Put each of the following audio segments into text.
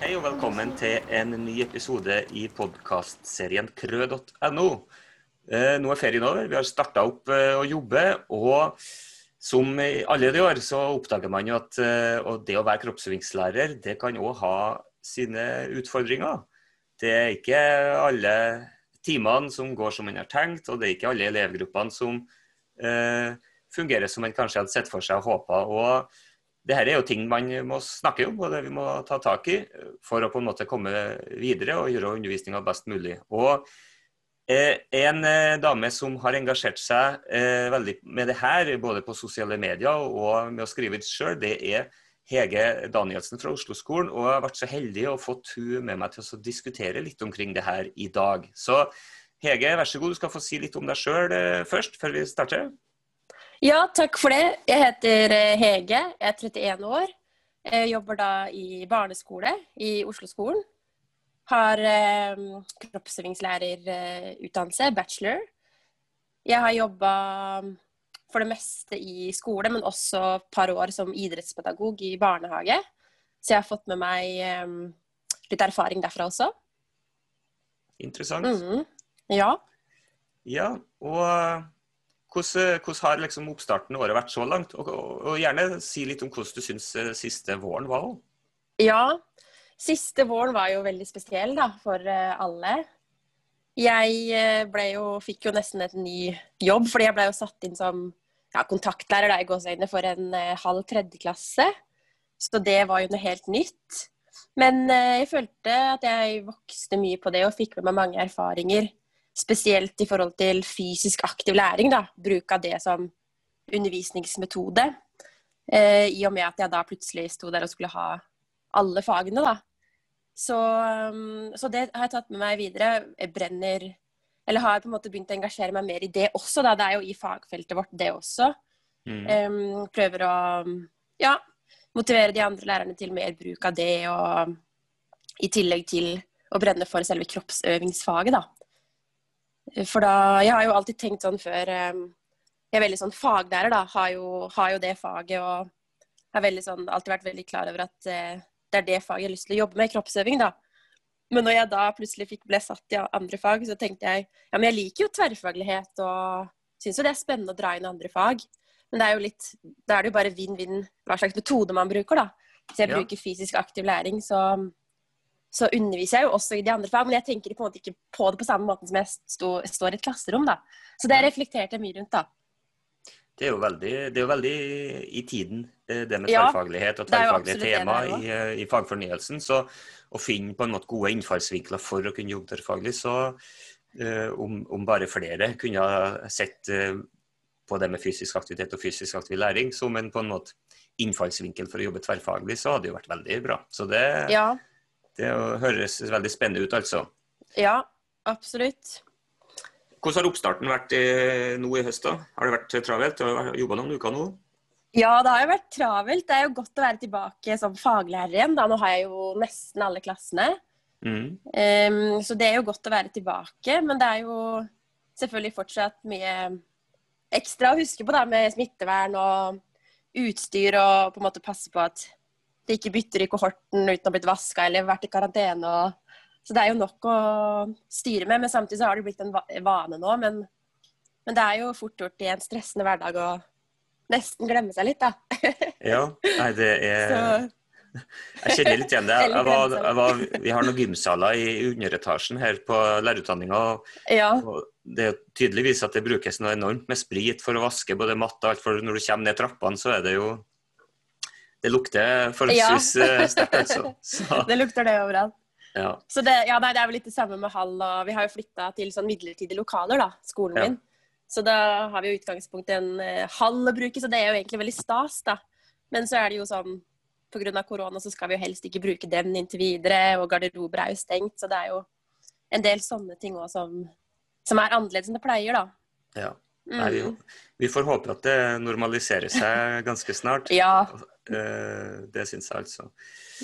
Hei og velkommen til en ny episode i podkastserien krø.no. Eh, nå er ferien over, vi har starta opp eh, å jobbe. Og som i alle de år så oppdager man jo at eh, det å være kroppsøvingslærer, det kan òg ha sine utfordringer. Det er ikke alle timene som går som man har tenkt, og det er ikke alle elevgruppene som fungerer som man kanskje hadde sett for seg og håpa. Og det her er jo ting man må snakke om, og det vi må ta tak i for å på en måte komme videre og gjøre undervisninga best mulig. Og eh, en eh, dame som har engasjert seg eh, veldig med det her, både på sosiale medier og med å skrive det sjøl, det er Hege Danielsen fra Oslo-skolen. Og jeg har vært så heldig å fått hun med meg til å diskutere litt omkring det her i dag. Så Hege, vær så god, du skal få si litt om deg sjøl først, før vi starter. Ja, takk for det. Jeg heter eh, Hege, jeg er 31 år. Jeg jobber da i barneskole i Oslo-skolen. Har eh, kroppsøvingslærerutdannelse, bachelor. Jeg har jobba for det meste i skole, men også et par år som idrettspedagog i barnehage. Så jeg har fått med meg eh, litt erfaring derfra også. Interessant. Mm, ja. Ja, og hvordan, hvordan har liksom oppstarten året vært så langt? Og, og, og, gjerne si litt om hvordan du syns eh, siste våren var òg. Ja, siste våren var jo veldig spesiell da, for uh, alle. Jeg ble jo, fikk jo nesten et ny jobb, fordi jeg ble jo satt inn som ja, kontaktlærer da, i gåseøynene for en halv halv tredjeklasse. Så det var jo noe helt nytt. Men jeg følte at jeg vokste mye på det og fikk med meg mange erfaringer Spesielt i forhold til fysisk aktiv læring. Da. Bruk av det som undervisningsmetode. Eh, I og med at jeg da plutselig sto der og skulle ha alle fagene, da. Så, um, så, det har jeg tatt med meg videre. Jeg brenner Eller har på en måte begynt å engasjere meg mer i det også, da. Det er jo i fagfeltet vårt, det også. Mm. Um, prøver å ja, motivere de andre lærerne til mer bruk av det, og i tillegg til å brenne for selve kroppsøvingsfaget, da. For da Jeg har jo alltid tenkt sånn før eh, Jeg er veldig sånn faglærer, da. Har jo, har jo det faget og har sånn, alltid vært veldig klar over at eh, det er det faget jeg har lyst til å jobbe med, kroppsøving, da. Men når jeg da plutselig fikk ble satt i andre fag, så tenkte jeg ja, men jeg liker jo tverrfaglighet og syns jo det er spennende å dra inn andre fag. Men det er jo litt, da er det jo bare vinn-vinn hva slags metode man bruker, da. Så jeg ja. bruker fysisk aktiv læring, så så underviser jeg jo også i de andre fag, men jeg tenker på en måte ikke på det på samme måte som jeg sto, står i et klasserom. da. Så det reflekterte jeg mye rundt. da. Det er, jo veldig, det er jo veldig i tiden, eh, det med tverrfaglighet og tverrfaglige tema i, eh, i, fagfornyelsen. Så å finne på en måte gode innfallsvinkler for å kunne jobbe tverrfaglig, så uh, om, om, bare flere kunne ha sett uh, på det med fysisk aktivitet og fysisk aktiv læring som en på en måte innfallsvinkel for å jobbe tverrfaglig, så hadde det jo vært veldig bra. Så det, ja. Det høres veldig spennende ut, altså. Ja, absolutt. Hvordan har oppstarten vært eh, nå i høst? da? Har det vært travelt? Du har jobba noen uker nå? Ja, det har jo vært travelt. Det er jo godt å være tilbake som faglærer igjen. Da. Nå har jeg jo nesten alle klassene. Mm. Um, så det er jo godt å være tilbake. Men det er jo selvfølgelig fortsatt mye ekstra å huske på da, med smittevern og utstyr og på en måte passe på at det ikke bytter i kohorten uten å ha blitt vaska eller vært i karantene. Og, så det er jo nok å styre med. Men samtidig så har det blitt en vane nå. Men, men det er jo fort gjort i en stressende hverdag å nesten glemme seg litt, da. ja, nei, det er så. Jeg kjenner litt igjen det. Jeg var, jeg var, vi har noen gymsaler i underetasjen her på lærerutdanninga. Ja. Det er tydeligvis at det brukes noe enormt med sprit for å vaske både matte og alt. For når du kommer ned trappene, så er det jo det lukter forholdsvis ja. Eh, sterkt, altså. Så. Det lukter det overalt. Ja. Så det, ja, nei, det er vel litt det samme med hall. og Vi har jo flytta til sånn midlertidige lokaler, da, skolen min. Så da har vi jo utgangspunktet en uh, hall å bruke, så det er jo egentlig veldig stas, da. Men så er det jo sånn pga. korona så skal vi jo helst ikke bruke den inntil videre, og garderober er jo stengt, så det er jo en del sånne ting òg som, som, er annerledes enn det pleier, da. Ja. Nei, vi, mm. vi, får håpe at det normaliserer seg ganske snart. ja. Eh, det syns jeg altså.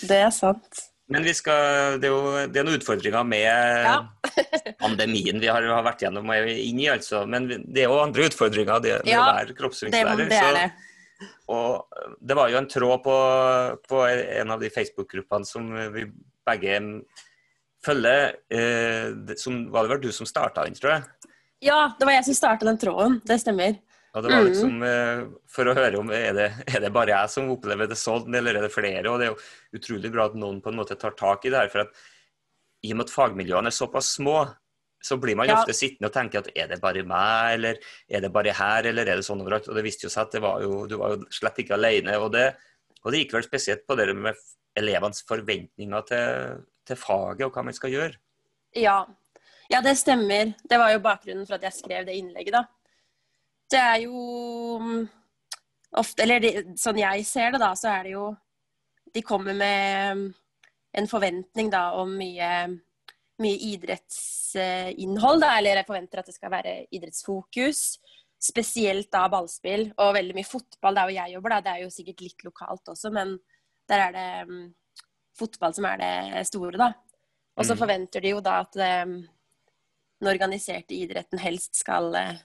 Det er sant. Men vi skal, det, er jo det er noen utfordringer med ja. pandemien vi har, har, vært gjennom og er inne i. altså. Men det er jo andre utfordringer det, med ja, å være kroppsøvingslærer. Det, det er det. Og det var jo en tråd på, på en av de Facebook-gruppene som vi begge følger. Eh, som, var det vel du som starta den, tror jeg? Ja, det var jeg som starta den tråden. Det stemmer. Og det var liksom eh, For å høre om er det, er det bare jeg som opplever det sånn, eller er det flere? Og det er jo utrolig bra at noen på en måte tar tak i det her. for at i og med at fagmiljøene er såpass små, så blir man Ja. ofte sittende og tenke at er det bare meg, eller er det bare her, eller er det sånn overalt? Og det viste jo seg at det var jo, du var jo slett ikke alene. Og det, og det gikk vel spesielt på det med elevenes forventninger til, til faget og hva man skal gjøre. Ja. Ja, det stemmer. Det var jo bakgrunnen for at jeg skrev det innlegget, da. Det er jo mm, ofte Eller de, sånn jeg ser det, da, så er det jo De kommer med mm, en forventning da om mye, mye idrettsinnhold, da. Eller jeg forventer at det skal være idrettsfokus. Spesielt da ballspill og veldig mye fotball. Der hvor jeg jobber, da. Det er jo sikkert litt lokalt også, men der er det um, fotball som er det store, da. Og så Mm. forventer de jo da at eh, den organiserte idretten helst skal eh,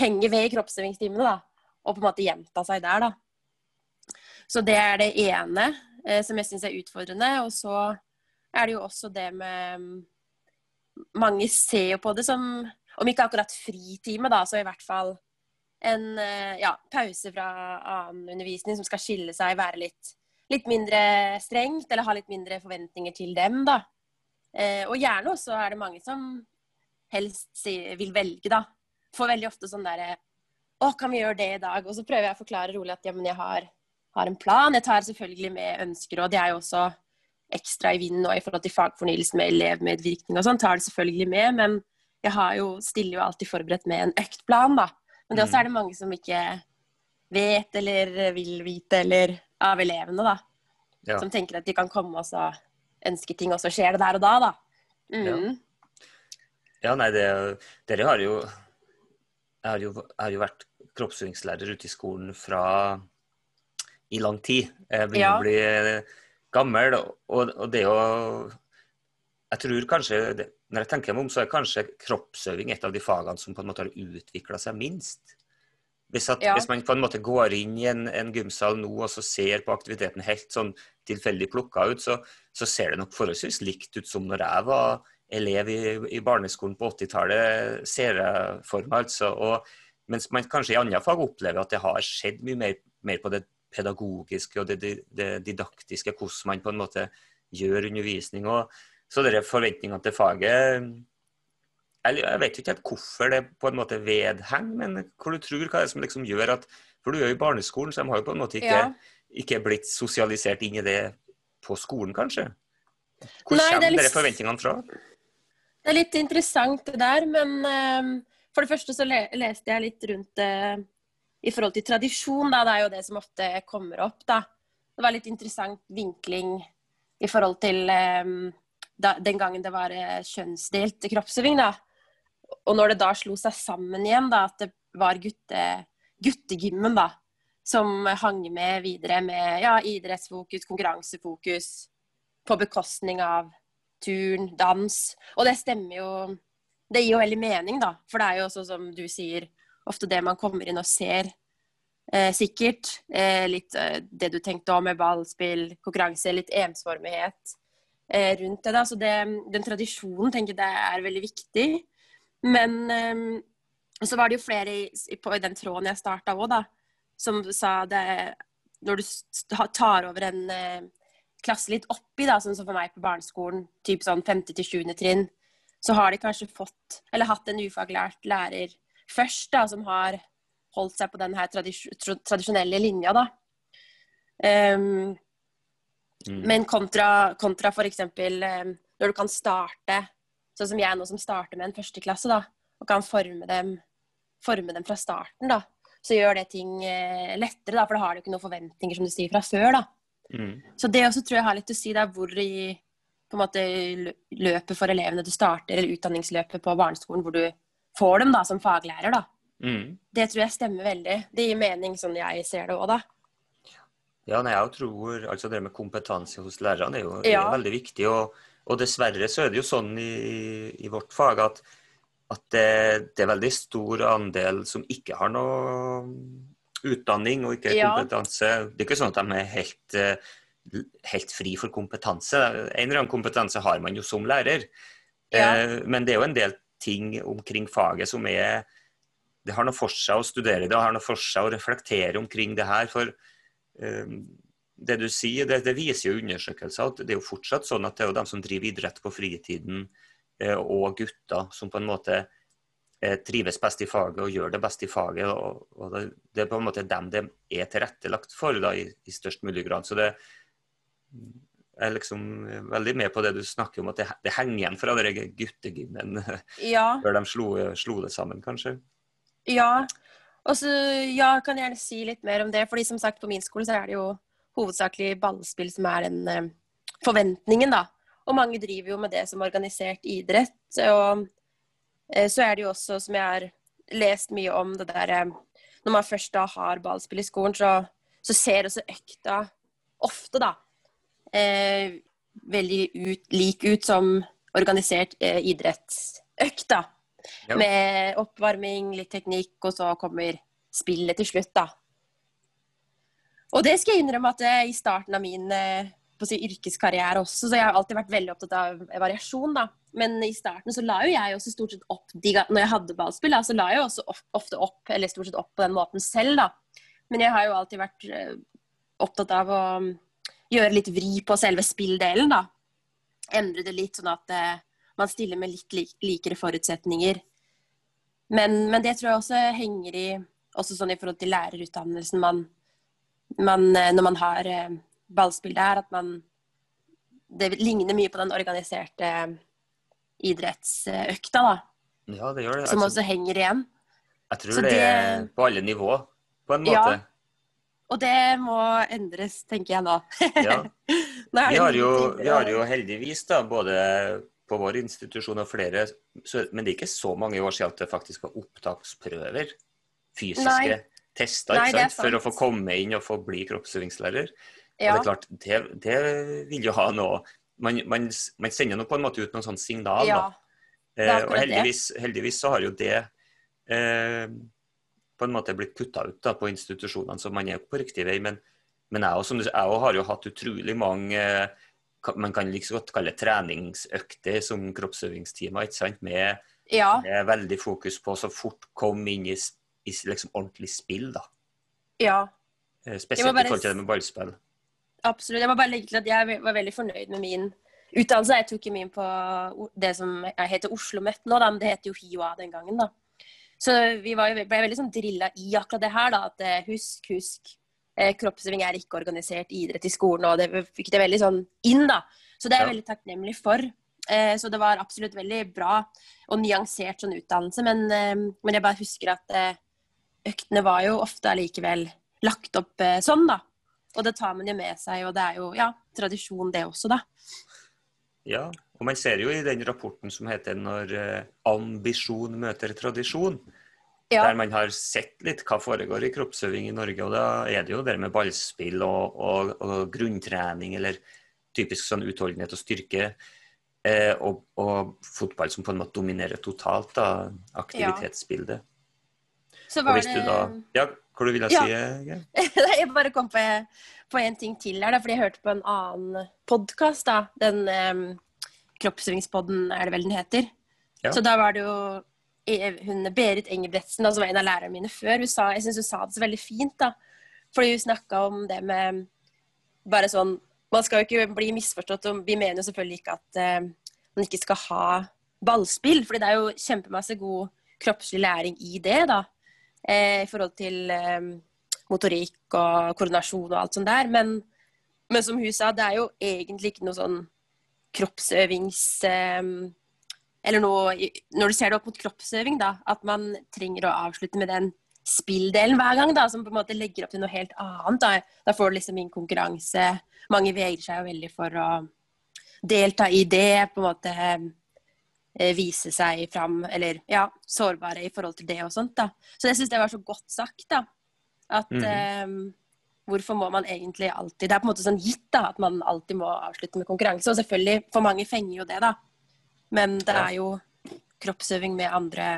henge ved i kroppsøvingstimene, da. Og på en måte gjenta seg der, da. Så det er det ene eh, som jeg syns er utfordrende. Og så er det jo også det med mm, Mange ser jo på det som, om ikke akkurat fritime, da, så i hvert fall en eh, ja, pause fra annen undervisning som skal skille seg, være litt, litt mindre strengt, eller ha litt mindre forventninger til dem, da. Eh, og gjerne også er det mange som helst vil velge, da. Får veldig ofte sånn derre Å, kan vi gjøre det i dag? Og så prøver jeg å forklare rolig at ja, men jeg har, har en plan. Jeg tar selvfølgelig med ønsker, og det er jo også ekstra i vinden nå i forhold til fagfornyelse med elevmedvirkning og sånn. Tar det selvfølgelig med, men jeg har jo, stiller jo alltid forberedt med en øktplan, da. Men det også er det mange som ikke vet eller vil vite, eller av elevene, da. Ja. Som tenker at de kan komme og så ønske ting, og så skjer det der og da, da. Mm. Ja, nei, det, dere har jo Jeg har jo, jeg har jo vært kroppsøvingslærer ute i skolen fra i lang tid. Jeg begynner Ja. å bli gammel, og, og det å Jeg tror kanskje det, Når jeg tenker meg om, så er kanskje kroppsøving et av de fagene som på en måte har utvikla seg minst. Hvis, at, Ja. hvis man på en måte går inn i en, en gymsal nå og så ser på aktiviteten helt sånn tilfeldig plukka ut, så, så ser det nok forholdsvis likt ut som når jeg var elev i, i barneskolen på 80-tallet, ser jeg for meg. altså. Og, mens man kanskje i andre fag opplever at det har skjedd mye mer, mer på det pedagogiske og det, det, det didaktiske, hvordan man på en måte gjør undervisning. og Så dere forventningene til faget jeg, vet ikke helt hvorfor det på en måte vedhenger, men hvor du tror hva er det som liksom gjør at For du er jo i barneskolen, så de har jo på en måte ikke, Ja. ikke blitt sosialisert inn i det på skolen, kanskje? Hvor Nei, er kommer litt- dere forventningene fra? Det er litt interessant det der, men eh, for det første så le leste jeg litt rundt det i forhold til tradisjon, da. Det er jo det som ofte kommer opp, da. Det var litt interessant vinkling i forhold til eh, da, den gangen det var eh, kjønnsdelt kroppsøving, da. Og når det da slo seg sammen igjen, da, at det var gutte, guttegymmen, da. Som hang med videre med ja, idrettsfokus, konkurransefokus, på bekostning av turn, dans. Og det stemmer jo Det gir jo veldig mening, da. For det er jo også, som du sier, ofte det man kommer inn og ser. Eh, sikkert. Eh, litt eh, det du tenkte om med ballspill, konkurranse, litt ensformighet eh, rundt det. da, så det, Den tradisjonen tenker jeg er veldig viktig. Men eh, så var det jo flere i, i- på den tråden jeg starta òg, da, som sa det Når du tar over en klasse litt oppi, da, sånn som for meg på barneskolen, typ sånn femte til sjuende trinn, så har de kanskje fått, eller hatt en ufaglært lærer først, da, som har holdt seg på den her tradis tradisjonelle linja, da. Um, Mm. men kontra, kontra for eksempel ehm, når du kan starte, sånn som jeg nå som starter med en førsteklasse, da, og kan forme dem, forme dem fra starten, da, så gjør det ting eh, lettere, da, for da har du ikke noen forventninger, som du sier, fra før, da. Mm. Så det også tror jeg har litt å si, det er hvor i på en måte løpet for elevene du starter, eller utdanningsløpet på barneskolen, hvor du får dem da som faglærer, da. Mm. Det tror jeg stemmer veldig. Det gir mening sånn jeg ser det òg, da. Ja, nei, jeg tror altså det med kompetanse hos lærerne er jo er Ja. veldig viktig. Og, og dessverre så er det jo sånn i, i vårt fag at, at det, det er veldig stor andel som ikke har noe utdanning og ikke Ja. kompetanse. Det er ikke sånn at de er helt eh, helt fri for kompetanse. En eller annen kompetanse har man jo som lærer. Ja. Eh, men det er jo en del ting omkring faget som er Det har noe for seg å studere det, har noe for seg å reflektere omkring det her. For eh, det du sier, det, det, viser jo undersøkelser at det er jo fortsatt sånn at det er jo dem som driver idrett på fritiden, og gutter som på en måte trives best i faget og gjør det best i faget. og, og det, det, er på en måte dem det er tilrettelagt for da, i, i størst mulig grad. Så det er liksom veldig med på det du snakker om, at det, det henger igjen fra den guttegymmen Ja. før de slo, slo det sammen, kanskje. Ja. Og så ja, kan jeg gjerne si litt mer om det. fordi som sagt, på min skole så er det jo hovedsakelig ballspill som er den eh, forventningen, da. Og mange driver jo med det som organisert idrett. Og eh, så er det jo også, som jeg har lest mye om, det der eh, Når man først da har ballspill i skolen, så, så ser også økta ofte, da, eh, veldig ut, lik ut som organisert eh, idrettsøkt, da. Ja. Med oppvarming, litt teknikk, og så kommer spillet til slutt, da. Og det skal jeg innrømme at eh, i starten av min eh, på å si, yrkeskarriere også, så jeg har alltid vært veldig opptatt av variasjon, da. Men i starten så la jo jeg også stort sett opp de, Når jeg hadde ballspill, da, så la jeg jo også ofte opp, eller stort sett opp på den måten selv, da. Men jeg har jo alltid vært eh, opptatt av å mm, gjøre litt vri på selve spilldelen, da. Endre det litt sånn at eh, man stiller med litt lik, likere forutsetninger. Men, men det tror jeg også henger i også sånn i forhold til lærerutdannelsen man, man eh, Når man har eh, ballspill der, at man Det ligner mye på den organiserte idrettsøkta, da. Ja, det gjør det. Som Altså, også henger igjen. jeg tror så det er på alle nivå, på en Ja. Og det må endres, tenker jeg nå. Ja. Er Vi har, jo, vi har jo heldigvis, da, både på vår institusjon og flere, så, men det er ikke så mange år siden at det faktisk var opptaksprøver. Fysiske Nei. tester, Nei, det er? For å få komme inn og få bli kroppsøvingslærer. Ja, Og det er klart, det, det vil jo ha noe man, man, man sender nå på en måte ut noen sånn signal, ja, Eh, og heldigvis, heldigvis så har jo det eh, på en måte blitt kutta ut da, på institusjonene, så man er på riktig vei. Men, men jeg, også, jeg har jo hatt utrolig mange eh, man kan like så godt kalle treningsøkter som kroppsøvingstimer, ikke sant? Med, ja, med veldig fokus på så fort komme inn i, i liksom ordentlig spill, da. ja. Eh, Spesielt bare i forhold til det med ballspill. Absolutt. Jeg må bare legge til at jeg var veldig fornøyd med min utdannelse. Jeg tok min på det som heter Oslo Met nå, da, men det het jo HiOA den gangen. da. Så vi var ble veldig sånn drilla i akkurat det her. da, at eh, Husk, husk. eh, Kroppsøving er ikke organisert idrett i skolen, og det fikk det veldig sånn inn. da. Så det er jeg veldig takknemlig for. Eh, Så det var absolutt veldig bra og nyansert sånn utdannelse. Men, men jeg bare husker at øktene var jo ofte allikevel lagt opp sånn, da. Og det tar man jo med seg, og det er jo ja, tradisjon det også, da. Ja, og man ser jo i den rapporten som heter 'Når eh, ambisjon møter tradisjon', Ja, der man har sett litt hva foregår i kroppsøving i Norge. Og da er det jo det med ballspill og, og, og grunntrening, eller typisk sånn utholdenhet og styrke. Eh, og, og fotball som på en måte dominerer totalt da, aktivitetsbildet. så Og var hvis det du da Ja, hva du ville Ja. si? Ja. Jeg bare kom på, på en ting til her, da, fordi jeg hørte på en annen podkast. Den um, Kroppsøvingspodden, er det vel den heter. Ja. Så da var det jo hun Berit Engebretsen, som var en av lærerne mine før, sa, jeg syns hun sa det så veldig fint, da. Fordi hun snakka om det med bare sånn Man skal jo ikke bli misforstått, og vi mener jo selvfølgelig ikke at uh, man ikke skal ha ballspill, fordi det er jo kjempemasse god kroppslig læring i det, da. Eh, I forhold til eh, motorikk og koordinasjon og alt sånt der. Men, men som hun sa, det er jo egentlig ikke noe sånn kroppsøvings... Eh, eller noe Når du ser det opp mot kroppsøving, da, at man trenger å avslutte med den spilldelen hver gang, da, som på en måte legger opp til noe helt annet. Da, da får du liksom inn konkurranse. Mange vegrer seg jo veldig for å delta i det, på en måte eh, vise seg fram, eller ja, sårbare i forhold til det og sånt, da. Så jeg syns det var så godt sagt, da. At mm. eh, hvorfor må man egentlig alltid Det er på en måte sånn gitt, da, at man alltid må avslutte med konkurranse. Og selvfølgelig, for mange fenger jo det, da. Men det er jo kroppsøving med andre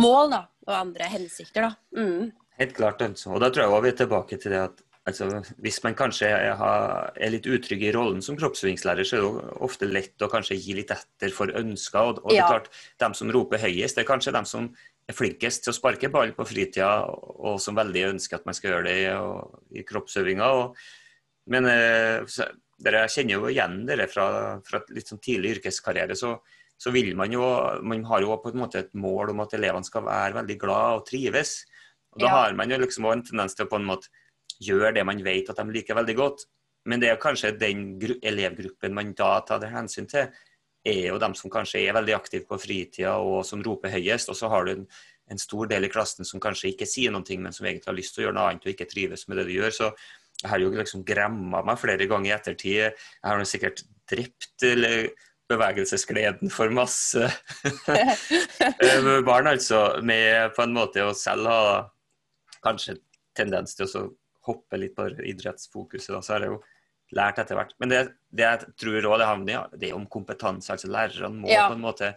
mål, da. Og andre hensikter, da. Mm. Helt klart. Og da tror jeg også vi er tilbake til det at altså, Hvis man kanskje er litt utrygg i rollen som kroppsøvingslærer, så er det ofte lett å kanskje gi litt etter for ønsker. Og, og det er klart, dem som roper høyest, det er kanskje dem som er flinkest til å sparke ball på fritida, og som veldig ønsker at man skal gjøre det i, i kroppsøvinga. men så, dere kjenner jo igjen dere fra, fra litt sånn tidlig yrkeskarriere. så så vil man jo Man har jo på en måte et mål om at elevene skal være veldig glad og trives. Og Da ja. har man jo liksom en tendens til å på en måte gjøre det man vet at de liker veldig godt. Men det er kanskje den elevgruppen man da tar det hensyn til, er jo dem som kanskje er veldig aktive på fritida og som roper høyest. Og så har du en, en, stor del i klassen som kanskje ikke sier ting, men som egentlig har lyst til å gjøre noe annet og ikke trives med det du gjør. Så jeg har jo liksom gremma meg flere ganger i ettertid. Jeg har sikkert drept eller bevegelsesgleden for masse barn, altså. Med på en måte å selv ha kanskje tendens til å hoppe litt på idrettsfokuset. Da, så har jeg jo lært etter hvert. Men det, det jeg tror òg det havner i, det er om kompetanse. altså Lærerne må ja. på en måte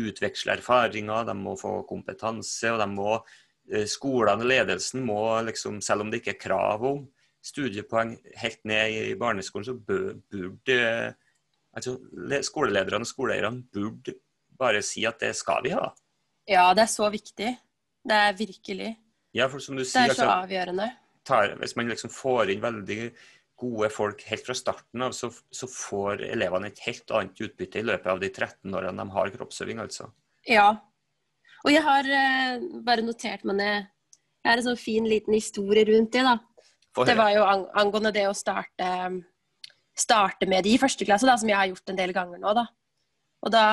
utveksle erfaringer, de må få kompetanse. og de må eh, Skolene og ledelsen må, liksom, selv om det ikke er krav om studiepoeng helt ned i barneskolen, så burde altså, skolelederne og skoleeierne burde bare si at det skal vi ha. Ja, det er så viktig. Det er virkelig. Ja, for som du sier, det er så altså, avgjørende. Tar, hvis man liksom får inn veldig gode folk helt fra starten av, så, så, får elevene et helt annet utbytte i løpet av de 13 årene de har kroppsøving, altså. Ja. Og jeg har uh, bare notert meg ned Jeg har en sånn fin liten historie rundt det, da. Det var jo ang angående det å starte, starte med det i første klasse, da, som jeg har gjort en del ganger nå, da. Og da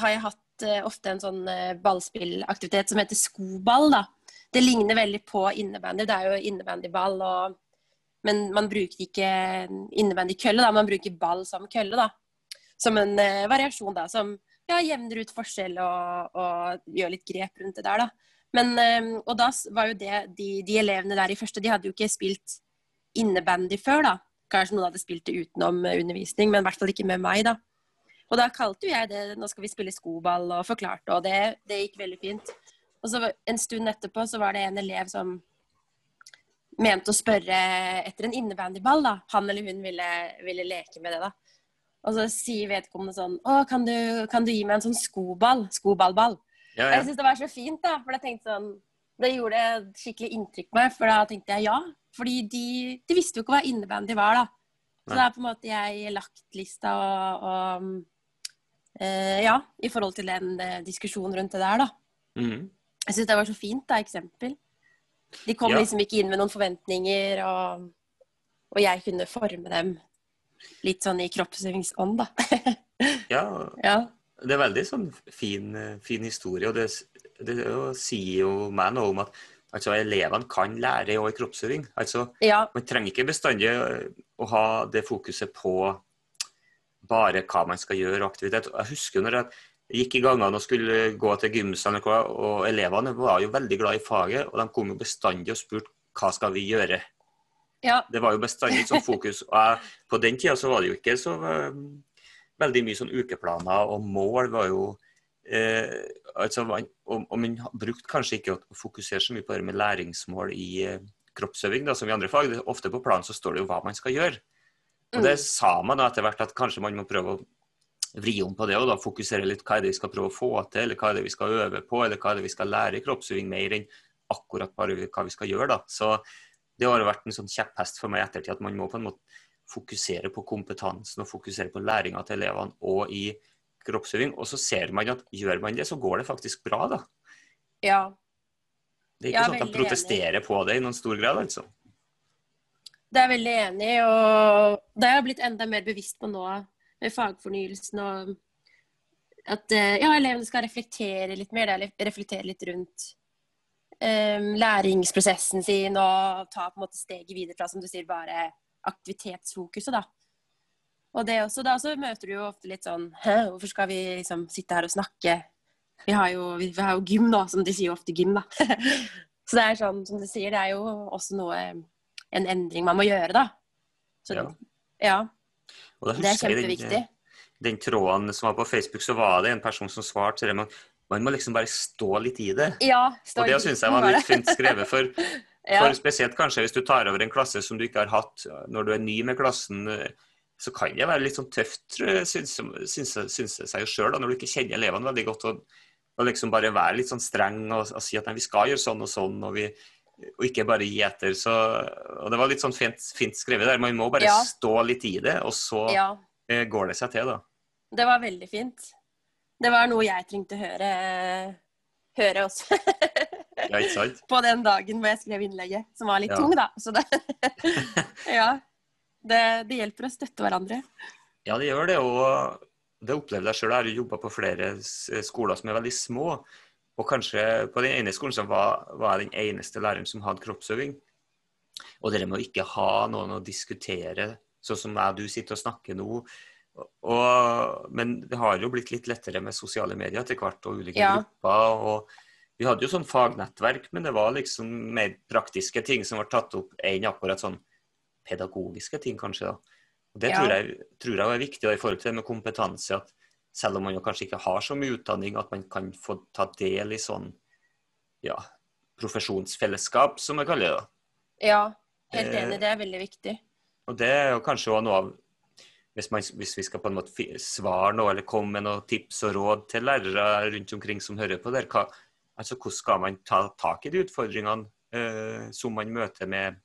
har jeg hatt uh, ofte en sånn uh, ballspillaktivitet som heter skoball, da det ligner veldig på innebandy. Det er jo innebandyball, og, men man bruker ikke innebandykølle, da. Man bruker ball som kølle, da. Som en uh, variasjon, da. Som ja, jevner ut forskjell og, og, gjør litt grep rundt det der, da. Men, um, og da var jo det de, de, elevene der i første, de hadde jo ikke spilt innebandy før, da. Kanskje noen hadde spilt det utenom undervisning, men i hvert fall ikke med meg, da. Og da kalte jo jeg det 'nå skal vi spille skoball', og forklarte, og det, det gikk veldig fint. Og så en stund etterpå så var det en elev som mente å spørre etter en innebandyball. da. Han eller hun ville, ville, leke med det. da. Og så sier vedkommende sånn Å, kan du, kan du gi meg en sånn skoball? Skoballball. Ja, ja. Jeg syns det var så fint, da. For jeg tenkte sånn Det gjorde skikkelig inntrykk på meg. For da tenkte jeg ja. Fordi de, de visste jo ikke hva innebandy var, da. Så Nei. da er på en måte jeg lagt lista og, og uh, Ja, i forhold til den uh, diskusjonen rundt det der, da. Mm. Jeg syns det var så fint, da, eksempel. De kom ja. liksom ikke inn med noen forventninger, og, og, jeg kunne forme dem litt sånn i kroppsøvingsånd, da. ja. ja. Det er veldig sånn fin, fin historie, og det, det, sier jo meg noe om at altså, elevene kan lære òg i kroppsøving. Altså, ja. Man trenger ikke bestandig å ha det fokuset på bare hva man skal gjøre, aktivitet. Jeg husker når jeg gikk i gangene og skulle gå til gymsalen, og elevene var jo veldig glad i faget. Og de kom jo bestandig og spurte hva skal vi gjøre. Ja. Det var jo bestandig sånn fokus. Og jeg, på den tida så var det jo ikke så um, veldig mye sånn ukeplaner, og mål var jo eh, altså, og, og man brukte kanskje ikke å fokusere så mye på det med læringsmål i eh, kroppsøving, da, som i andre fag. Ofte på planen så står det jo hva man skal gjøre. Og det mm. sa man da etter hvert at kanskje man må prøve å vri om på det og da fokusere litt hva er det vi skal prøve å få til, eller hva er det vi skal øve på, eller hva er det vi skal lære i kroppsøving mer enn akkurat bare hva vi skal gjøre. da. Så det har vært en sånn kjepphest for meg i ettertid at man må på en måte fokusere på kompetansen og fokusere på læringa til elevene og i kroppsøving. Og så ser man at gjør man det, så går det faktisk bra, da. Ja. Det er ikke sånn at de protesterer enig. på det i noen stor grad, altså. Det er veldig enig, og det har jeg blitt enda mer bevisst på nå fagfornyelsen og at eh, ja, elevene skal reflektere litt mer, reflektere litt rundt um, læringsprosessen sin og ta på en måte steget videre fra, som du sier, bare aktivitetsfokuset, da. Og det også, da så møter du jo ofte litt sånn Hæ, hvorfor skal vi liksom sitte her og snakke? Vi har jo, vi har jo gym, da, som de sier ofte gym, da. så det er sånn, som du sier, det er jo også noe En endring man må gjøre, da. Så, ja. ja. Det er kjempeviktig. Den, den, tråden som var på Facebook, så var det en person som svarte til det. Man, man må liksom bare stå litt i det. Ja, stå og det syns jeg var litt fint skrevet. For Ja. For spesielt kanskje hvis du tar over en klasse som du ikke har hatt når du er ny med klassen, eh, så kan det være litt sånn tøft, syns jeg, seg jo sjøl, når du ikke kjenner elevene veldig godt. Og, og liksom bare være litt sånn streng og, og si at nei, vi skal gjøre sånn og sånn, og, vi, og ikke bare gi etter. Så, og det var litt sånn fint, fint skrevet der. Man må bare Ja. stå litt i det, og så ja. eh, går det seg til, da. Det var veldig fint. Det var noe jeg trengte å høre, høre også. Ja, ikke sant? på den dagen hvor jeg skrev innlegget, som var litt Ja. tung, da. Så det Ja. Det, det hjelper å støtte hverandre. Ja, det gjør det. Og det opplevde jeg sjøl. Jeg har jo jobba på flere skoler som er veldig små. Og kanskje på den ene skolen så var, var jeg den eneste læreren som hadde kroppsøving. Og det med å ikke ha noen å diskutere, sånn som jeg og du sitter og snakker nå. Og, men det har jo blitt litt lettere med sosiale medier etter hvert, og ulike Ja. grupper. og Vi hadde jo sånn fagnettverk, men det var liksom mer praktiske ting som var tatt opp enn akkurat sånn pedagogiske ting, kanskje. da. Og Det Ja. tror, jeg, tror jeg er viktig i forhold til det med kompetanse. at Selv om man jo kanskje ikke har så mye utdanning, at man kan få ta del i sånn ja, profesjonsfellesskap, som jeg kaller det. Ja, helt Eh, enig. Det er veldig viktig. Og det er jo kanskje også noe av hvis, man, hvis vi skal på en måte svare noe, eller komme med noen tips og råd til lærere rundt omkring som hører på der, hva, altså hvordan skal man ta tak i de utfordringene eh, som man møter med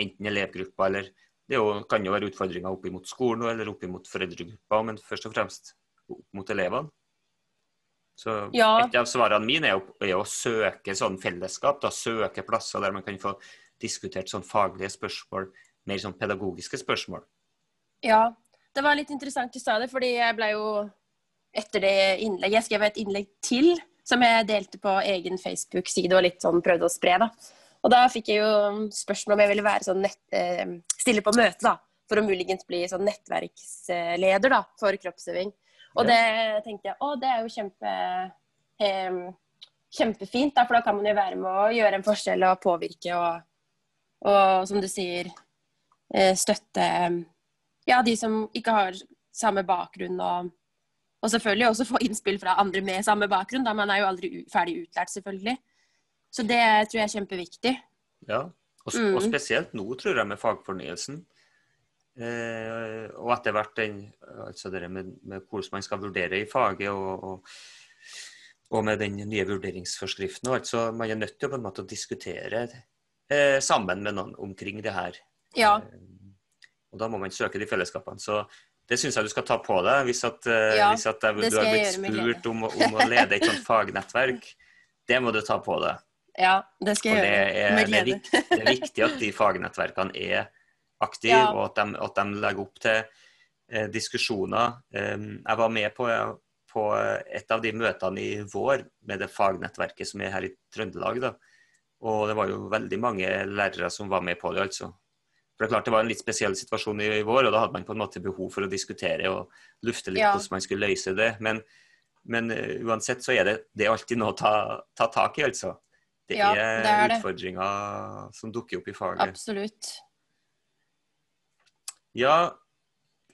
enten elevgrupper eller det jo, kan jo være utfordringer opp mot skolen eller opp mot foreldregrupper, men først og fremst opp mot elevene. Så Ja. Et av svarene mine er, å- er å søke sånn fellesskap, da, søke plasser der man kan få diskutert sånn faglige spørsmål, mer sånn pedagogiske spørsmål. Ja. Det var litt interessant du sa det, fordi jeg ble jo etter det innlegget Jeg skrev et innlegg til som jeg delte på egen Facebook-side og litt sånn prøvde å spre. da. Og da fikk jeg jo spørsmål om jeg ville være sånn nett, eh, stille på møte, da. For å muligens bli sånn nettverksleder da, for kroppsøving. Og det tenkte jeg å, det er jo kjempe, em, kjempefint, da, for da kan man jo være med å gjøre en forskjell og påvirke og, og som du sier, eh, støtte ja, de som ikke har samme bakgrunn, og, og selvfølgelig også få innspill fra andre med samme bakgrunn. Da man er jo aldri ferdig utlært, selvfølgelig. Så det tror jeg er kjempeviktig. Ja, og, Mm. og spesielt nå, tror jeg, med fagfornyelsen. Eh, og etter hvert den, altså det med, med hvordan man skal vurdere i faget, og, og, og med den nye vurderingsforskriften. og alt, så Man er nødt til på en måte å diskutere eh, sammen med noen omkring det her. Ja, Eh, og da må man søke de fellesskapene. Så det syns jeg du skal ta på deg, hvis at, Ja, hvis at jeg, du har blitt glede. spurt om, å- om å lede et sånt fagnettverk. Det må du ta på deg. ja det skal jeg det gjøre. er, Med det, er viktig, det er viktig at de fagnettverkene er aktive, Ja. og at de, at de legger opp til eh, diskusjoner. Um, jeg var med på, på et av de møtene i vår med det fagnettverket som er her i Trøndelag. Da. Og det var jo veldig mange lærere som var med på det, altså. For det er klart det var en litt spesiell situasjon i, i vår, og da hadde man på en måte behov for å diskutere og lufte litt Ja. hvordan man skulle løse det. Men, men eh, uansett så er det, det er alltid noe å ta, ta tak i, altså. Det Ja, er, det er det. utfordringer som dukker opp i faget. Absolutt. Ja,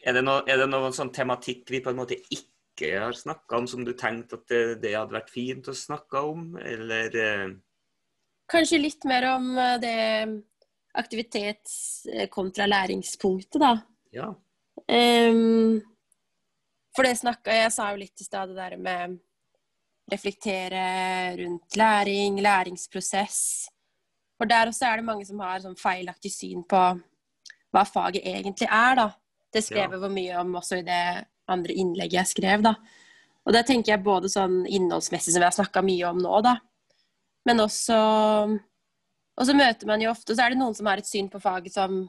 er det, noe, er det noen sånn tematikk vi på en måte ikke har snakka om, som du tenkte at det, det hadde vært fint å snakke om, eller eh, Kanskje litt mer om eh, det aktivitets- eh, kontra læringspunktet, da. Ja. Um, for det snakka Jeg sa jo litt i stad, det der med reflektere rundt læring, læringsprosess. For der også er det mange som har sånn feilaktig syn på hva faget egentlig er, da. Det skrev jeg ja. mye om også i det andre innlegget jeg skrev, da. Og det tenker jeg både sånn innholdsmessig, som vi har snakka mye om nå, da. Men også Og så møter man jo ofte, så er det noen som har et syn på faget som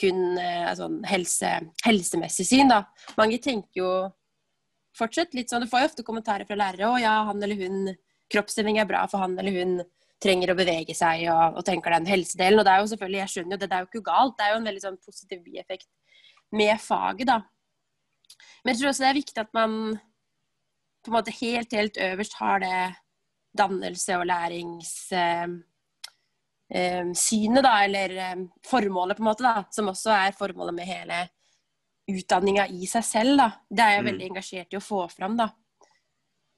kun sånn helse, helsemessig syn, da. Mange tenker jo fortsatt litt sånn Du får jo ofte kommentarer fra lærere 'Å ja, han eller hun Kroppsstilling er bra for han eller hun trenger å bevege seg', og, og tenker den helsedelen. Og det er jo selvfølgelig, jeg skjønner jo det, det er jo ikke galt. Det er jo en veldig sånn positiv bieffekt med faget, da. Men jeg tror også det er viktig at man på en måte helt, helt øverst har det dannelse og lærings... Eh, eh, da, eller eh, formålet, på en måte, da, som også er formålet med hele utdanninga i seg selv. Da. Det er jeg Mm. veldig engasjert i å få fram. Da.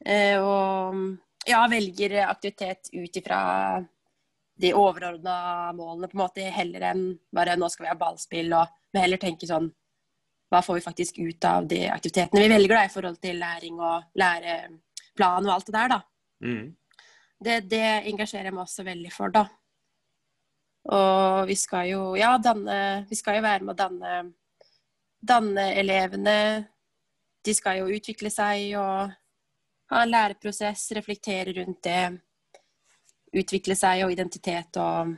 Eh, og ja, velger aktivitet ut ifra de overordna målene, på en måte, heller enn bare 'nå skal vi ha ballspill', og vi heller tenker sånn Hva får vi faktisk ut av de aktivitetene vi velger da, i forhold til læring og læreplan og alt det der, da. Mm. Det, det engasjerer jeg meg også veldig for, da. Og vi skal jo, ja, danne Vi skal jo være med å danne, danne elevene. De skal jo utvikle seg og ha en læreprosess, reflektere rundt det. Utvikle seg og identitet og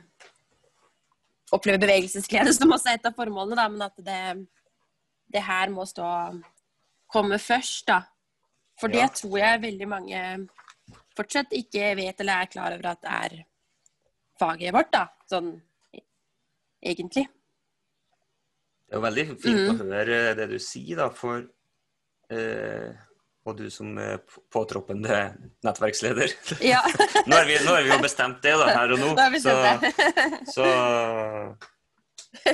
oppleve bevegelsesglede, som også er et av formålene, da, men at det, det her må stå komme først, da. For det Ja. tror jeg veldig mange fortsatt ikke vet eller er klar over at det er faget vårt, da. Sånn egentlig. Det er jo veldig fint Mm. å høre det du sier, da, for eh, Og du som er påtroppende nettverksleder. Ja, Nå har vi, nå har vi jo bestemt det da, her og nå. vi så, det. så, så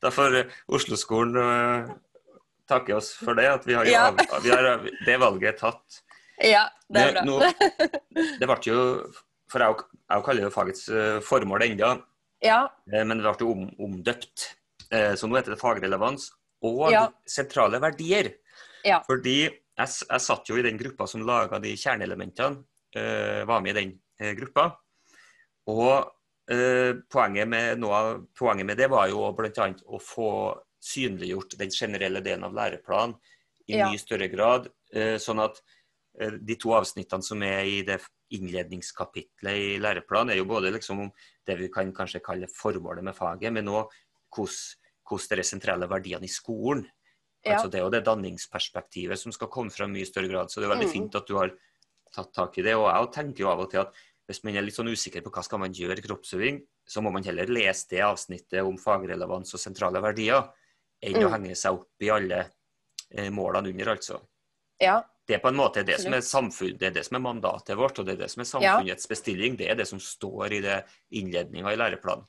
Da får Oslo-skolen eh, takke oss for det, at vi har, jo Ja. av, vi har det valget tatt. Ja, det er bra. Nå, det ble jo For jeg, jeg kaller jo fagets eh, formål ennå, Ja, Eh, Men det ble jo om, omdøpt. Eh, Så nå heter det fagrelevans og Ja. sentrale verdier. Ja. Fordi jeg, jeg satt jo i den gruppa som laga de kjerneelementene. uh, var med i den uh, gruppa. Og uh, poenget, med, noe poenget med det var jo bl.a. å få synliggjort den generelle delen av læreplanen i Ja. mye større grad. sånn at de to avsnittene som er i det innledningskapitlet i læreplanen, er jo både liksom om det vi kan kanskje kalle formålet med faget, men òg hvordan de sentrale verdiene i skolen. Ja. Altså Det er jo det danningsperspektivet som skal komme fram i mye større grad. Så det er veldig Mm. fint at du har tatt tak i det. Og jeg tenker jo av og til at hvis man er litt sånn usikker på hva skal man gjøre i kroppsøving, så må man heller lese det avsnittet om fagrelevans og sentrale verdier, enn å Mm. henge seg opp i alle eh, målene under, altså. ja, Det er på en måte det som er samfunn, det er det som er mandatet vårt, og det er det som er samfunnets bestilling. Det er det som står i det innledninga i læreplanen.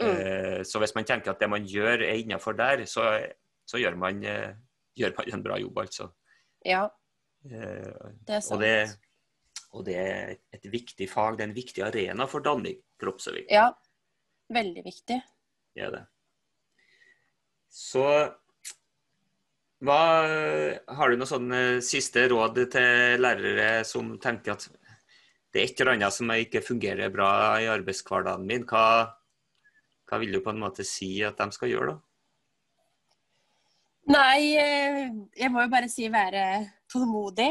Mm. Eh, så hvis man tenker at det man gjør er innafor der, så, så gjør, man, eh, gjør man en bra jobb, altså. ja, Eh, det er sant. og, det, og det er et viktig fag, det er en viktig arena for danning, kroppsøving. Ja, veldig viktig. Det er det. Så hva, har du noen sånn eh, siste råd til lærere som tenker at det er et eller annet som ikke fungerer bra i arbeidshverdagen min? Hva, hva vil du på en måte si at de skal gjøre, da? Nei, eh, jeg må jo bare si være tålmodig.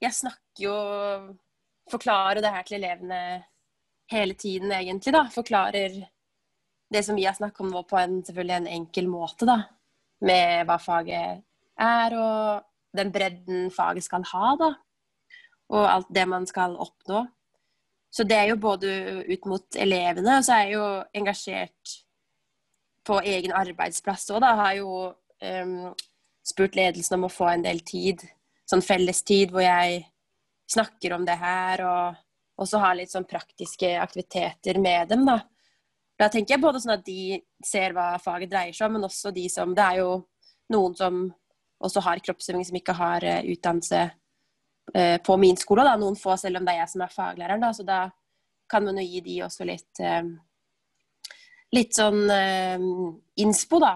Jeg snakker jo Forklarer det her til elevene hele tiden, egentlig, da. Forklarer det som vi har snakket om nå, på en selvfølgelig en enkel måte, da. Med hva faget er, og den bredden faget skal ha, da. Og alt det man skal oppnå. Så det er jo både ut mot elevene, og så er jeg jo engasjert på egen arbeidsplass òg, da. Har jo um, spurt ledelsen om å få en del tid, sånn fellestid, hvor jeg snakker om det her, og også har litt sånn praktiske aktiviteter med dem, da. Da tenker jeg både sånn at de ser hva faget dreier seg om, men også de som Det er jo noen som også har kroppsøving som ikke har eh, utdannelse eh, på min skole, da. Noen få, selv om det er jeg som er faglæreren, da. Så da kan man jo gi de også litt eh, litt sånn eh, innspo, da.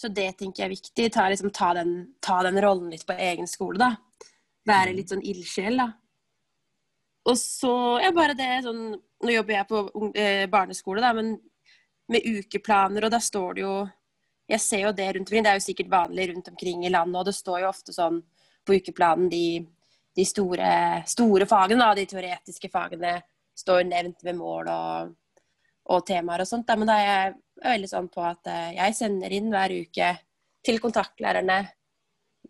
Så det tenker jeg er viktig. Ta, liksom, ta, den, ta den rollen litt på egen skole, da. Være litt sånn ildsjel, da. Og så er bare det sånn Nå jobber jeg på eh, barneskole, da, men med ukeplaner, og da står det jo Jeg ser jo det rundt omkring. Det er jo sikkert vanlig rundt omkring i landet, og det står jo ofte sånn på ukeplanen de, de store, store fagene, da, de teoretiske fagene, står nevnt med mål og, og temaer og sånt. Da. Men da er jeg veldig sånn på at eh, jeg sender inn hver uke til kontaktlærerne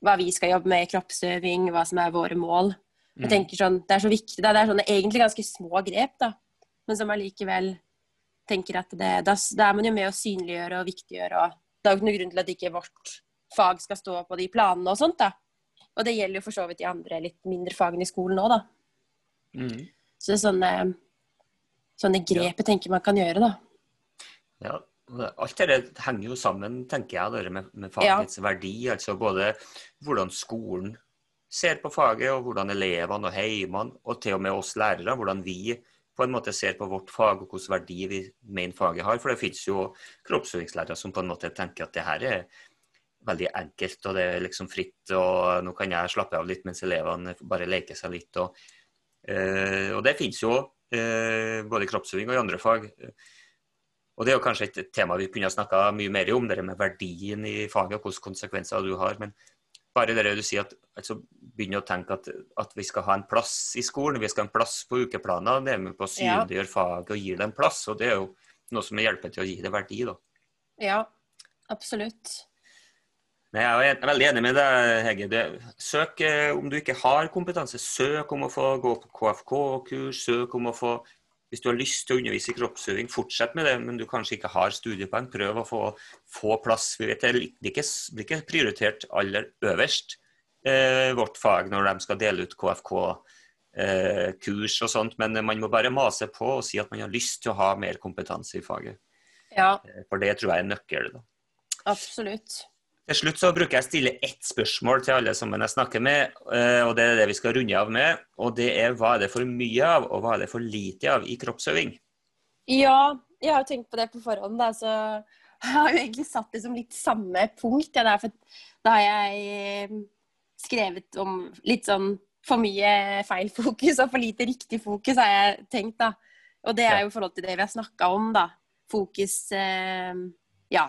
hva vi skal jobbe med i kroppsøving, hva som er våre mål. Jeg Mm. tenker sånn, Det er så viktig. Da. Det er sånne egentlig ganske små grep, da. men som allikevel tenker at det, da, da er man jo med å synliggjøre og viktiggjøre. og Det er jo ikke noen grunn til at ikke vårt fag skal stå på de planene og sånt. da. Og det gjelder jo for så vidt de andre litt mindre fagene i skolen òg, da. Mm. Så det er sånne, sånne grep jeg tenker man kan gjøre, da. Ja, alt det- dette henger jo sammen, tenker jeg, det med, med fagets verdi. Altså både hvordan skolen ser på faget, og hvordan elevene og heimene, og til og med oss lærere, hvordan vi på en måte ser på vårt fag og hvilken verdi vi mener faget har. For det finnes jo kroppsøvingslærere som på en måte tenker at det her er veldig enkelt, og det er liksom fritt, og nå kan jeg slappe av litt mens elevene bare leker seg litt. Og, øh, og det finnes jo både i kroppsøving og i andre fag. Og Det er jo kanskje et tema vi kunne ha snakka mye mer om, det med verdien i faget og hvilke konsekvenser du har. Men bare det du sier at altså, begynne å tenke at, at, vi skal ha en plass i skolen, vi skal ha en plass på ukeplaner. Det er med på å synliggjøre ja. faget og gi det en plass. og Det er jo noe som hjelper til å gi det verdi. da. Ja, absolutt. Men jeg er veldig enig med deg, Hege. Søk eh, om du ikke har kompetanse. Søk om å få gå på KFK-kurs. Søk om å få Hvis du har lyst til å undervise i kroppsøving, fortsett med det. Men du kanskje ikke har studiepoeng, prøv å få, få plass. Vi vet Det blir ikke, ikke prioritert aller øverst, eh, vårt fag, når de skal dele ut KFK-kurs eh, og sånt. Men man må bare mase på og si at man har lyst til å ha mer kompetanse i faget. Ja. Eh, for det tror jeg er nøkkel. Absolutt. Til slutt så bruker jeg å stille ett spørsmål til alle som jeg snakker med, eh, og det er det vi skal runde av med. Og det er hva er det for mye av, og hva er det for lite av i kroppsøving? Ja, jeg har jo tenkt på det på forhånd. Da, så jeg har jo egentlig satt det som litt samme punkt. Ja, da har jeg eh, skrevet om litt sånn for mye feil fokus og for lite riktig fokus, har jeg tenkt. da. Og det er jo i forhold til det vi har snakka om, da. Fokus eh, Ja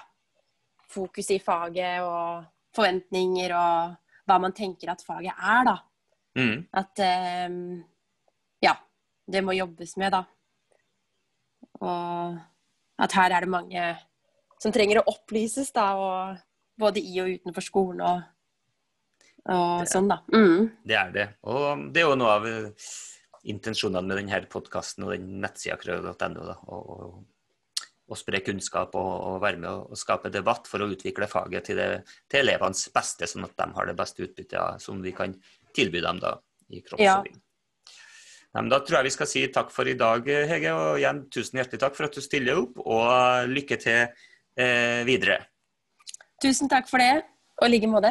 fokus i faget og forventninger og hva man tenker at faget er, da. Mm. At um, ja, det må jobbes med, da. Og at her er det mange som trenger å opplyses, da. Og både i og utenfor skolen og, og sånn, da. Mm. Det er det. Og det er jo noe av intensjonene med denne podkasten og den nettsida krøll.no. Og, å spre kunnskap og, og, være med å skape debatt for å utvikle faget til, det, til elevenes beste, sånn at de har det beste utbyttet som vi kan tilby dem da i kroppsøving. Ja. Da tror jeg vi skal si takk for i dag, Hege. Og igjen tusen hjertelig takk for at du stiller opp, og lykke til eh, videre. Tusen takk for det, og i like måte.